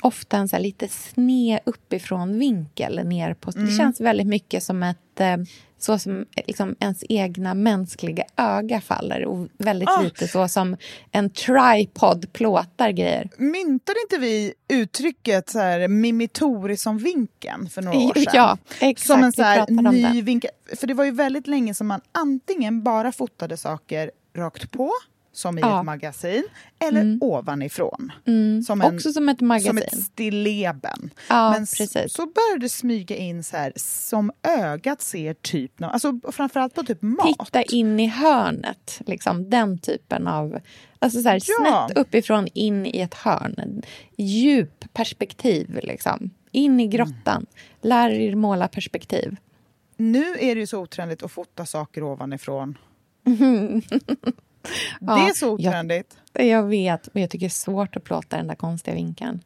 ofta en så lite sned uppifrån vinkel ner på... Mm. Det känns väldigt mycket som ett eh, så som liksom ens egna mänskliga öga faller och väldigt oh. lite så som en tripod plåtar grejer. Myntade inte vi uttrycket så här, mimitori som vinkeln för några år sedan? Ja, exakt. Som en så här, ny vinkel. För det var ju väldigt länge som man antingen bara fotade saker rakt på som i ja. ett magasin, eller mm. ovanifrån. Mm. Som en, Också som ett magasin. Som ett stilleben. Ja, Men precis. så började det smyga in så här, som ögat ser typ, alltså framförallt på typ mat. Titta in i hörnet, liksom den typen av... Alltså så här, ja. snett uppifrån in i ett hörn. Djup perspektiv, liksom. In i grottan. Mm. Lär er måla perspektiv. Nu är det ju så otrendigt att fota saker ovanifrån. Det är så otrendigt. Jag, jag, vet, men jag tycker det är svårt att plåta den där konstiga vinkeln.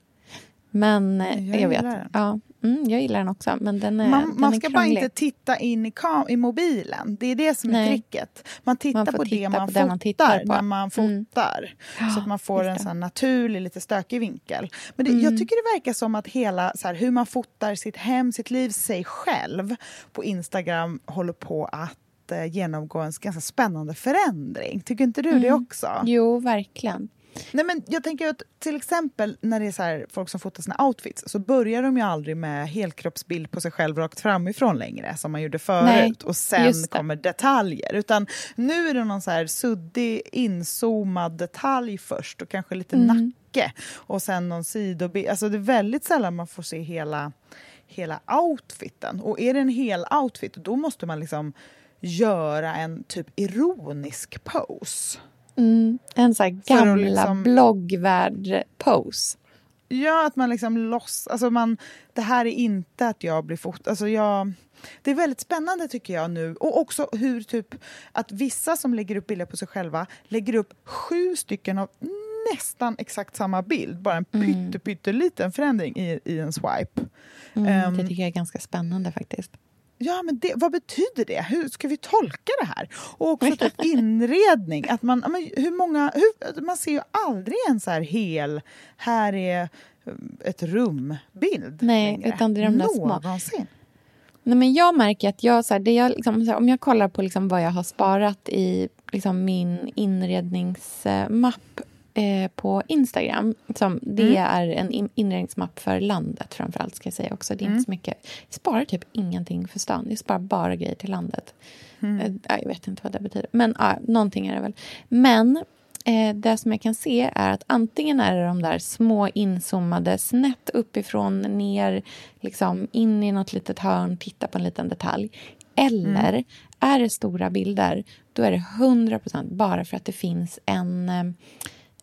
Men jag, jag vet. Den. Ja, mm, jag gillar den också. Men den är, man, den man ska bara inte titta in i, i mobilen. Det är det som är tricket. Man tittar man på, det, man på det man fotar på. när man mm. fotar. Mm. Så att man får en sån naturlig, lite stökig vinkel. Men det, mm. jag tycker det verkar som att hela så här, hur man fotar sitt hem, sitt liv, sig själv på Instagram håller på att Eh, genomgå en ganska spännande förändring. Tycker inte du mm. det också? Jo, verkligen. Nej, men jag tänker att till exempel när det är så folk som fotar sina outfits så börjar de ju aldrig med helkroppsbild på sig själv rakt framifrån längre som man gjorde förut Nej, och sen kommer detaljer. Utan nu är det någon så här suddig inzoomad detalj först och kanske lite mm. nacke och sen någon sidobild. Alltså det är väldigt sällan man får se hela, hela outfiten. Och är det en hel outfit då måste man liksom göra en typ ironisk pose. Mm, en sån här gamla liksom, bloggvärld-pose. Ja, att man liksom loss... Alltså man, det här är inte att jag blir fotad. Alltså jag, det är väldigt spännande tycker jag nu. Och också hur typ att vissa som lägger upp bilder på sig själva lägger upp sju stycken av nästan exakt samma bild. Bara en mm. pytteliten förändring i, i en swipe. Mm, um, det tycker jag är ganska spännande faktiskt ja, men det, vad betyder det? Hur ska vi tolka det här? Och också typ inredning. Att man, hur många, hur, man ser ju aldrig en så här hel, här är eh, ett rum-bild Nej, längre. utan det är de där små. Nej, men jag märker att jag, så här, det jag, liksom, så här, om jag kollar på liksom, vad jag har sparat i liksom, min inredningsmapp eh, på Instagram. Som, det Mm. är en in- inredningsmapp för landet framförallt ska jag säga också. Det är Mm. inte så mycket. Jag sparar typ ingenting för stan. Jag sparar bara grejer till landet. Mm. Eh, ja, jag vet inte vad det betyder. Men ja, någonting är det väl. Men eh, det som jag kan se är att antingen är det de där små inzoomade snett uppifrån ner, liksom in i något litet hörn, titta på en liten detalj. Eller Mm. är det stora bilder, då är det 100% bara för att det finns en eh,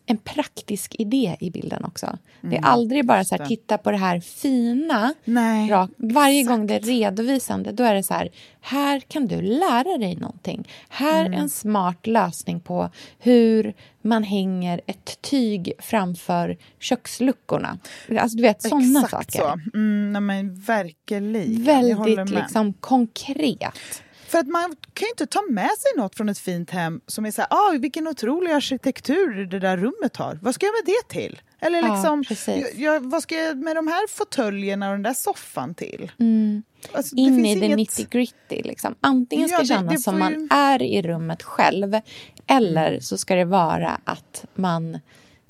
en praktisk idé i bilden också. Det är aldrig bara så här, Mm, titta på det här fina. Nej, Rak. Varje gång det är redovisande, då är det så här, här kan du lära dig någonting. Här Mm. är en smart lösning på hur man hänger ett tyg framför köksluckorna. Alltså du vet, sådana Exakt saker. så. Mm, nej, men verkligen. Väldigt liksom konkret. För att man kan ju inte ta med sig något från ett fint hem som är så här, ah, vilken otrolig arkitektur det där rummet har. Vad ska jag med det till? Eller Ja, liksom, precis. jag, jag, vad ska jag med de här fåtöljerna och den där soffan till? Alltså, det Mm. in finns i det inget- nitty gritty. Liksom. Antingen ska Ja, det det- kännas det som får man ju- är i rummet själv eller så ska det vara att man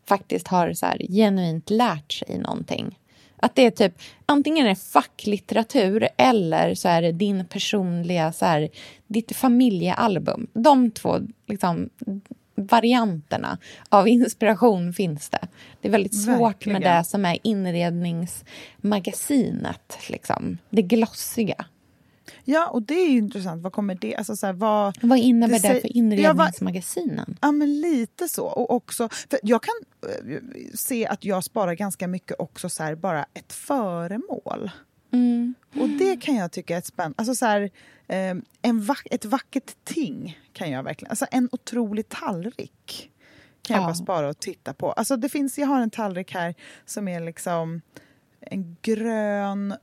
faktiskt har så här, genuint lärt sig någonting. Att det är typ, antingen är det facklitteratur eller så är det din personliga, så här, ditt familjealbum. De två liksom, varianterna av inspiration finns det. Det är väldigt svårt Verkligen. med det som är inredningsmagasinet, liksom. det glossiga. Ja, och det är ju intressant. Vad kommer det... Alltså, så här, vad, Vad innebär det, säger- för Ja, vad- inredningsmagasinen? Ja, men lite så. Och också, jag kan eh, se att jag sparar ganska mycket också så här, bara ett föremål. Mm. Och det kan jag tycka är ett spännande... Alltså så här, eh, en vack, ett vackert ting kan jag verkligen... Alltså en otrolig tallrik kan jag Ja. bara spara och titta på. Alltså det finns, jag har en tallrik här som är liksom en grön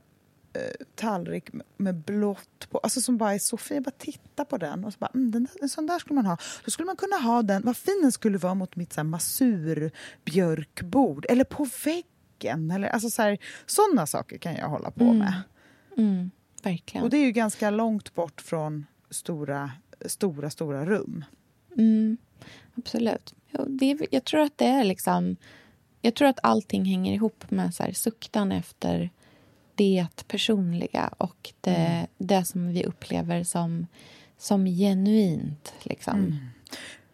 tallrik med- blått på. Alltså som bara är så fin. Jag bara tittar på den och så bara, mm, den där, en sån där skulle man ha. Då skulle man kunna ha den, vad fin den skulle vara mot mitt så här, masurbjörkbord. Eller på väggen. Eller, alltså så här, sådana saker kan jag hålla på med. Mm, verkligen. Och det är ju ganska långt bort från stora, stora, stora rum. Mm, absolut. Det jag tror att det är liksom... Jag tror att allting hänger ihop med så här, suktan efter det personliga och det, Mm. det som vi upplever som, som genuint. Liksom. Mm.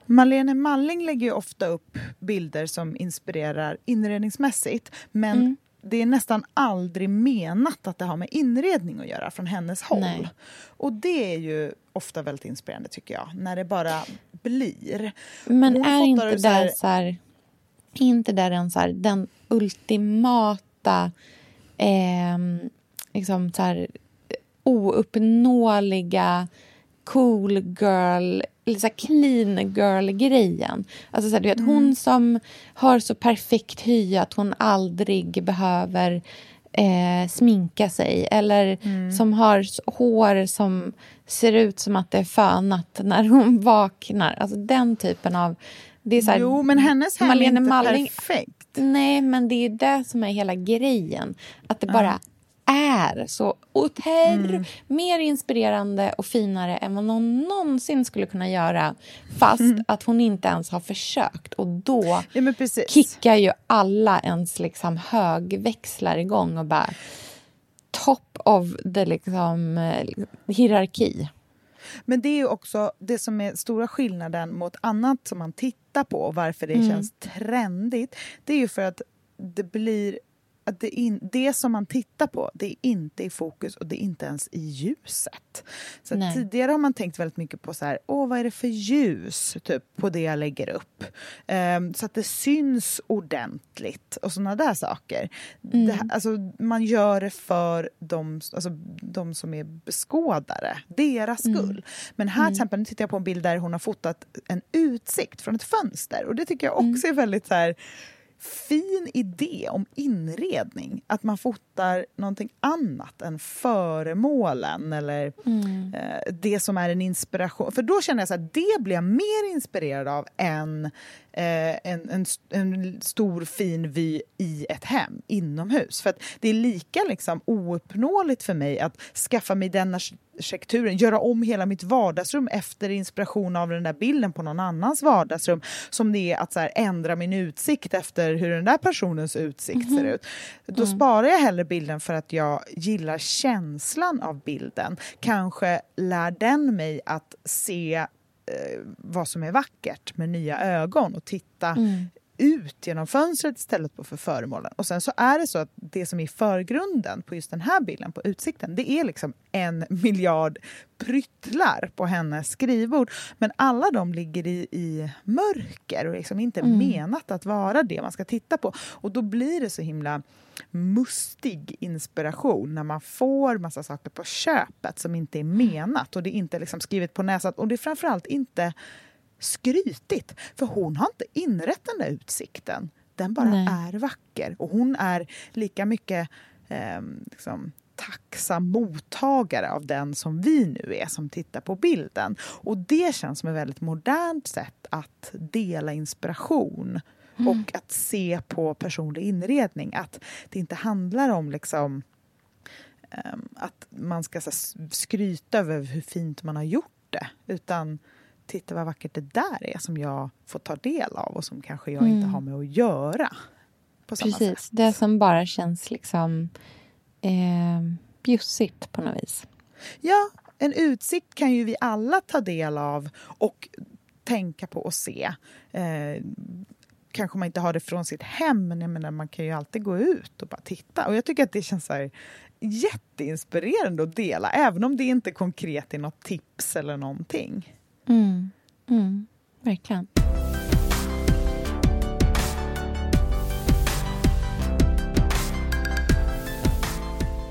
Malene Malling lägger ju ofta upp bilder som inspirerar inredningsmässigt. Men Mm. det är nästan aldrig menat att det har med inredning att göra från hennes håll. Nej. Och det är ju ofta väldigt inspirerande tycker jag, när det bara blir. Men Hon är inte det så här- där så här, är inte där den, så här, den ultimata ehm, liksom så här, ouppnåeliga cool girl, eller så clean girl-grejen. Alltså så här, du vet, Hon som har så perfekt hy att hon aldrig behöver eh, sminka sig eller som har hår som ser ut som att det är fönat när hon vaknar. Alltså den typen av... Det är så här, jo, men hennes hem är inte Malling- perfekt. Nej, men det är ju det som är hela grejen. Att det bara är så otroligt Mm. mer inspirerande och finare än vad någon någonsin skulle kunna göra. Fast Mm. att hon inte ens har försökt. Och då Ja, kickar ju alla ens liksom högväxlar igång och bara top of the liksom, eh, hierarki. Men det är ju också det som är stora skillnaden mot annat som man tittar på och varför det Mm. känns trendigt. Det är ju för att det blir att det, in, det som man tittar på, det är inte i fokus och det är inte ens i ljuset. Så tidigare har man tänkt väldigt mycket på så här, åh vad är det för ljus typ, på det jag lägger upp? Ehm, så att det syns ordentligt och såna där saker. Mm. Det, alltså, man gör det för de, alltså, de som är beskådare, deras Mm. skull. Men här till exempel, nu tittar jag på en bild där hon har fotat en utsikt från ett fönster och det tycker jag Mm. också är väldigt så här fin idé om inredning. Att man fotar någonting annat än föremålen eller Mm. eh, det som är en inspiration. För då känner jag så här, det blir jag mer inspirerad av än eh, en, en, en stor fin vy i ett hem, inomhus. För det är lika liksom, ouppnåeligt för mig att skaffa mig den arkitekturen, göra om hela mitt vardagsrum efter inspiration av den där bilden på någon annans vardagsrum, som det är att så här, ändra min utsikt efter hur den där personens utsikt ser ut. Då sparar jag hellre bilden för att jag gillar känslan av bilden. Kanske lär den mig att se eh, vad som är vackert med nya ögon och titta ut genom fönstret istället för för föremålen. Och sen så är det så att det som är i förgrunden på just den här bilden, på utsikten, det är liksom en miljard pryttlar på hennes skrivbord. Men alla de ligger i, i mörker och liksom inte menat att vara det man ska titta på. Och då blir det så himla mustig inspiration när man får massa saker på köpet som inte är menat och det är inte liksom skrivet på näsan. Och det är framförallt inte skrytigt, för hon har inte inrett den där utsikten. Den bara Nej. är vacker och hon är lika mycket eh, liksom, tacksam mottagare av den som vi nu är som tittar på bilden. Och det känns som ett väldigt modernt sätt att dela inspiration och att se på personlig inredning. Att det inte handlar om liksom ehm, att man ska skryta över hur fint man har gjort det. Utan titta vad vackert det där är som jag får ta del av och som kanske jag inte har med att göra. Precis, sätt. det som bara känns liksom eh, bjussigt på något vis. Ja, en utsikt kan ju vi alla ta del av och tänka på och se. Eh, kanske man inte har det från sitt hem, men jag menar, man kan ju alltid gå ut och bara titta. Och jag tycker att det känns så här jätteinspirerande att dela, även om det inte konkret är något tips eller någonting. Mm. Mm. Verkligen.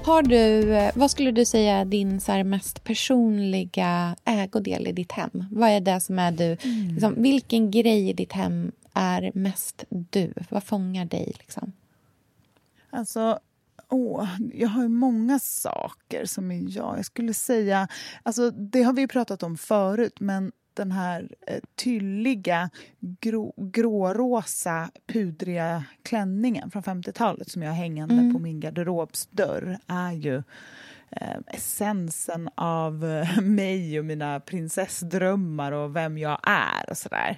Har du, eh, vad skulle du säga är din så här, mest personliga ägodel i ditt hem? Vad är det som är du? Liksom, vilken grej i ditt hem är mest du? Vad fångar dig? Liksom? Alltså, åh, jag har ju många saker som är jag. Jag skulle säga, alltså det har vi pratat om förut, men den här eh, tylliga grå, grårosa pudriga klänningen från 50-talet som jag har hängande på min garderobsdörr är ju eh, essensen av eh, mig och mina prinsessdrömmar och vem jag är och sådär.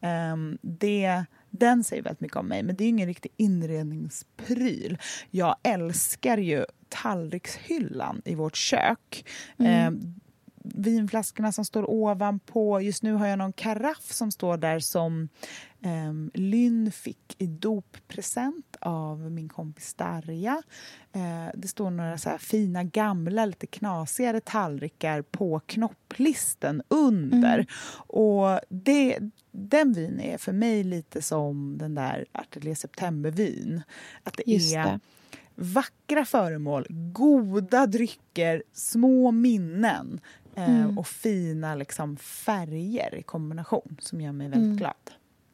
Ehm, det, den säger väldigt mycket om mig, men det är ingen riktig inredningspryl. Jag älskar ju tallrikshyllan i vårt kök. Ehm, vinflaskorna som står ovanpå. Just nu har jag någon karaff som står där som um, Lynn fick i doppresent av min kompis Darja. Eh, det står några så fina gamla, lite knasigare tallrikar på knopplisten under. Och det, den vin är för mig lite som den där Atelier Septembervin. Att det Just är det. vackra föremål, goda drycker, små minnen Mm. och fina liksom, färger i kombination som gör mig väldigt Mm. glad.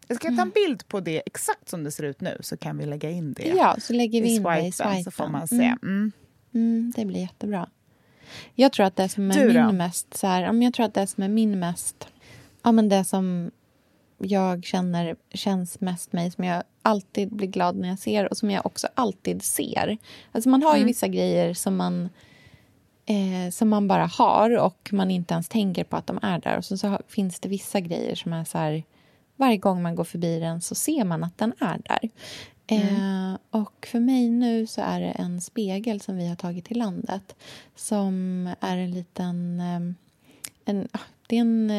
Jag ska ta en bild på det exakt som det ser ut nu så kan vi lägga in det Ja, så lägger vi in det i swipen så får man se. Mm. Mm. Mm, det blir jättebra. Jag tror att det som är min mest... Så här, jag tror att det som är min mest... Ja, men det som jag känner känns mest mig, som jag alltid blir glad när jag ser och som jag också alltid ser. Alltså man har ju Mm. vissa grejer som man, eh, som man bara har och man inte ens tänker på att de är där. Och så, så finns det vissa grejer som är så här... Varje gång man går förbi den så ser man att den är där. Eh, och för mig nu så är det en spegel som vi har tagit till landet som är en liten... Eh, en, ah, det är en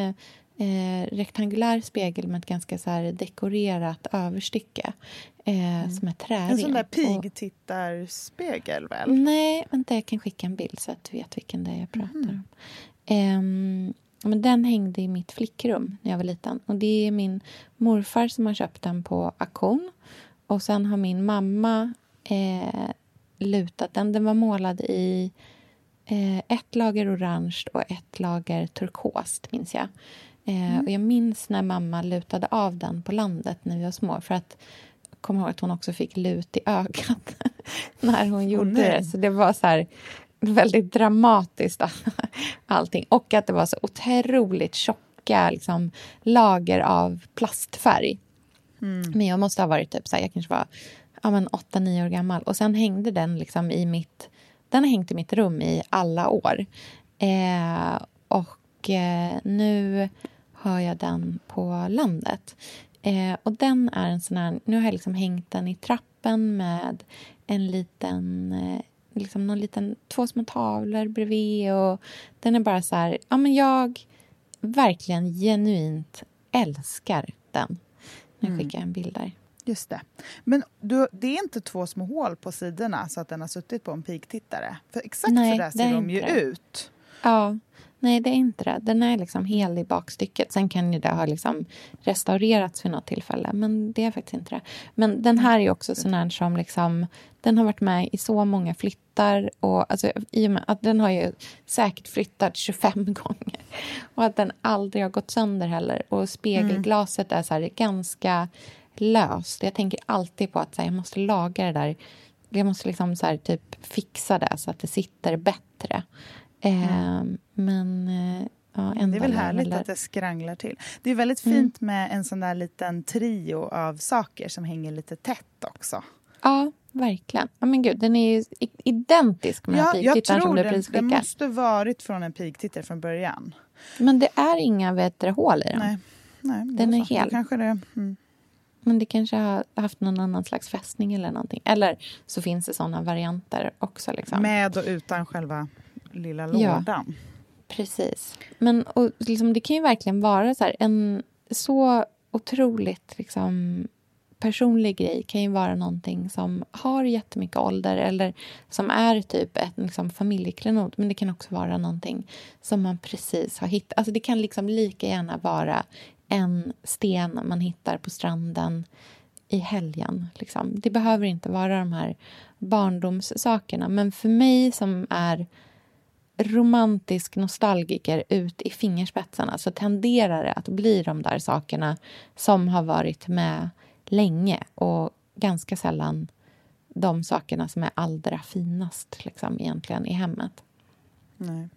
eh, rektangulär spegel med ett ganska så dekorerat överstycke eh, som är trären. En sån där pigtittarspegel väl? Nej, vänta, jag kan skicka en bild så att du vet vilken det är jag pratar om. Ehm, men den hängde i mitt flickrum när jag var liten. Och Det är min morfar som har köpt den på auktion. Och sen har min mamma eh, lutat den. Den var målad i eh, ett lager orange och ett lager turkost, minns jag. Eh, och jag minns när mamma lutade av den på landet när vi var små. För att kommer ihåg att hon också fick lut i ögat när hon gjorde nej. det. Så det var så här väldigt dramatiskt allting. Och att det var så otroligt tjocka liksom, lager av plastfärg. Men jag måste ha varit typ så här, jag kanske var ja, men 8-9 år gammal. Och sen hängde den liksom i mitt... Den har hängt i mitt rum i alla år. Eh, och eh, nu har jag den på landet. Eh, och den är en sån här... Nu har jag liksom hängt den i trappen med en liten... Eh, liksom någon liten, två små tavlor bredvid. Och den är bara så här... Ja, men jag verkligen genuint älskar den. Nu skickar jag en bild där. Just det. Men du, det är inte två små hål på sidorna så att den har suttit på en pigtittare? För exakt Nej, så där ser de ju det. ut. Ja, nej det är inte det. Den är liksom hel i bakstycket. Sen kan ju det ha liksom restaurerats vid något tillfälle, men det är faktiskt inte det. Men den här är ju också sån här som liksom, den har varit med i så många flyttar och alltså, i och med att den har ju säkert flyttat 25 gånger och att den aldrig har gått sönder heller och spegelglaset mm. är så här ganska löst. Jag tänker alltid på att så här, jag måste laga det där jag måste liksom så här, typ fixa det så att det sitter bättre. Eh, Men eh, ja, Mm. Det är väl härligt att det skranglar till. Det är väldigt Mm. fint med en sån där liten trio av saker som hänger lite tätt också. Ja, verkligen. Ja, men gud, den är identisk med Ja, pigtittaren som tror du den, måste varit från en pigtittare från början. Men det är inga vet hål i den. Nej, nej Den är hel. Kanske det, mm. Men det kanske har haft någon annan slags fästning eller någonting. Eller så finns det såna varianter också. Liksom. Med och utan själva lilla Ja. lådan. Precis. Men och, liksom, det kan ju verkligen vara så här, en så otroligt liksom, personlig grej kan ju vara någonting som har jättemycket ålder eller som är typ ett liksom, familjeklenod. Men det kan också vara någonting som man precis har hittat. Alltså, det kan liksom lika gärna vara en sten man hittar på stranden i helgen. Liksom. Det behöver inte vara de här barndomssakerna. Men för mig som är romantisk nostalgiker ut i fingerspetsarna så tenderar det att bli de där sakerna som har varit med länge och ganska sällan de sakerna som är allra finast liksom, egentligen i hemmet. Nej.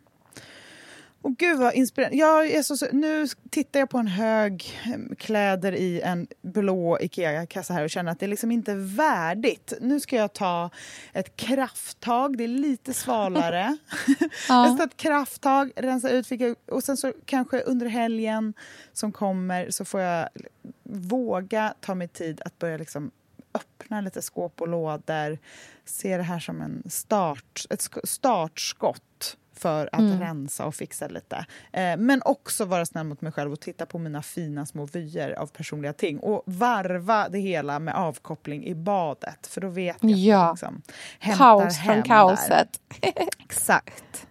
Och gud vad inspirerande. Jag är så, nu tittar jag på en hög kläder i en blå Ikea-kassa här och känner att det liksom inte är värdigt. Nu ska jag ta ett krafttag. Det är lite svalare. jag ska ta ett krafttag, rensa ut och sen så kanske under helgen som kommer så får jag våga ta mig tid att börja liksom öppna lite skåp och lådor. Se det här som en start, ett sk- startskott för att Mm. rensa och fixa lite. Eh, men också vara snäll mot mig själv och titta på mina fina små vyer av personliga ting. Och varva det hela med avkoppling i badet. För då vet jag Ja. liksom Kaos från kaoset. Exakt.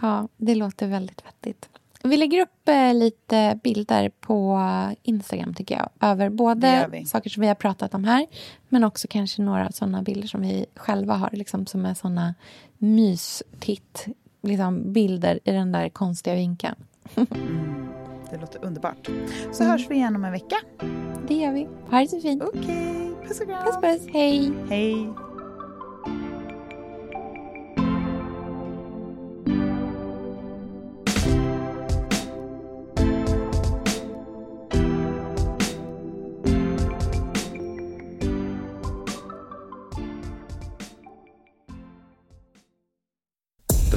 Ja, det låter väldigt vettigt. Vi lägger upp eh, lite bilder på Instagram tycker jag. Över både saker som vi har pratat om här men också kanske några sådana bilder som vi själva har. Liksom, som är såna mystitt liksom, bilder i den där konstiga vinkeln. Det låter underbart. Så hörs vi igen om en vecka. Det gör vi. Ha det så fint. Okej, puss och kram. Puss puss. Hej. Hej.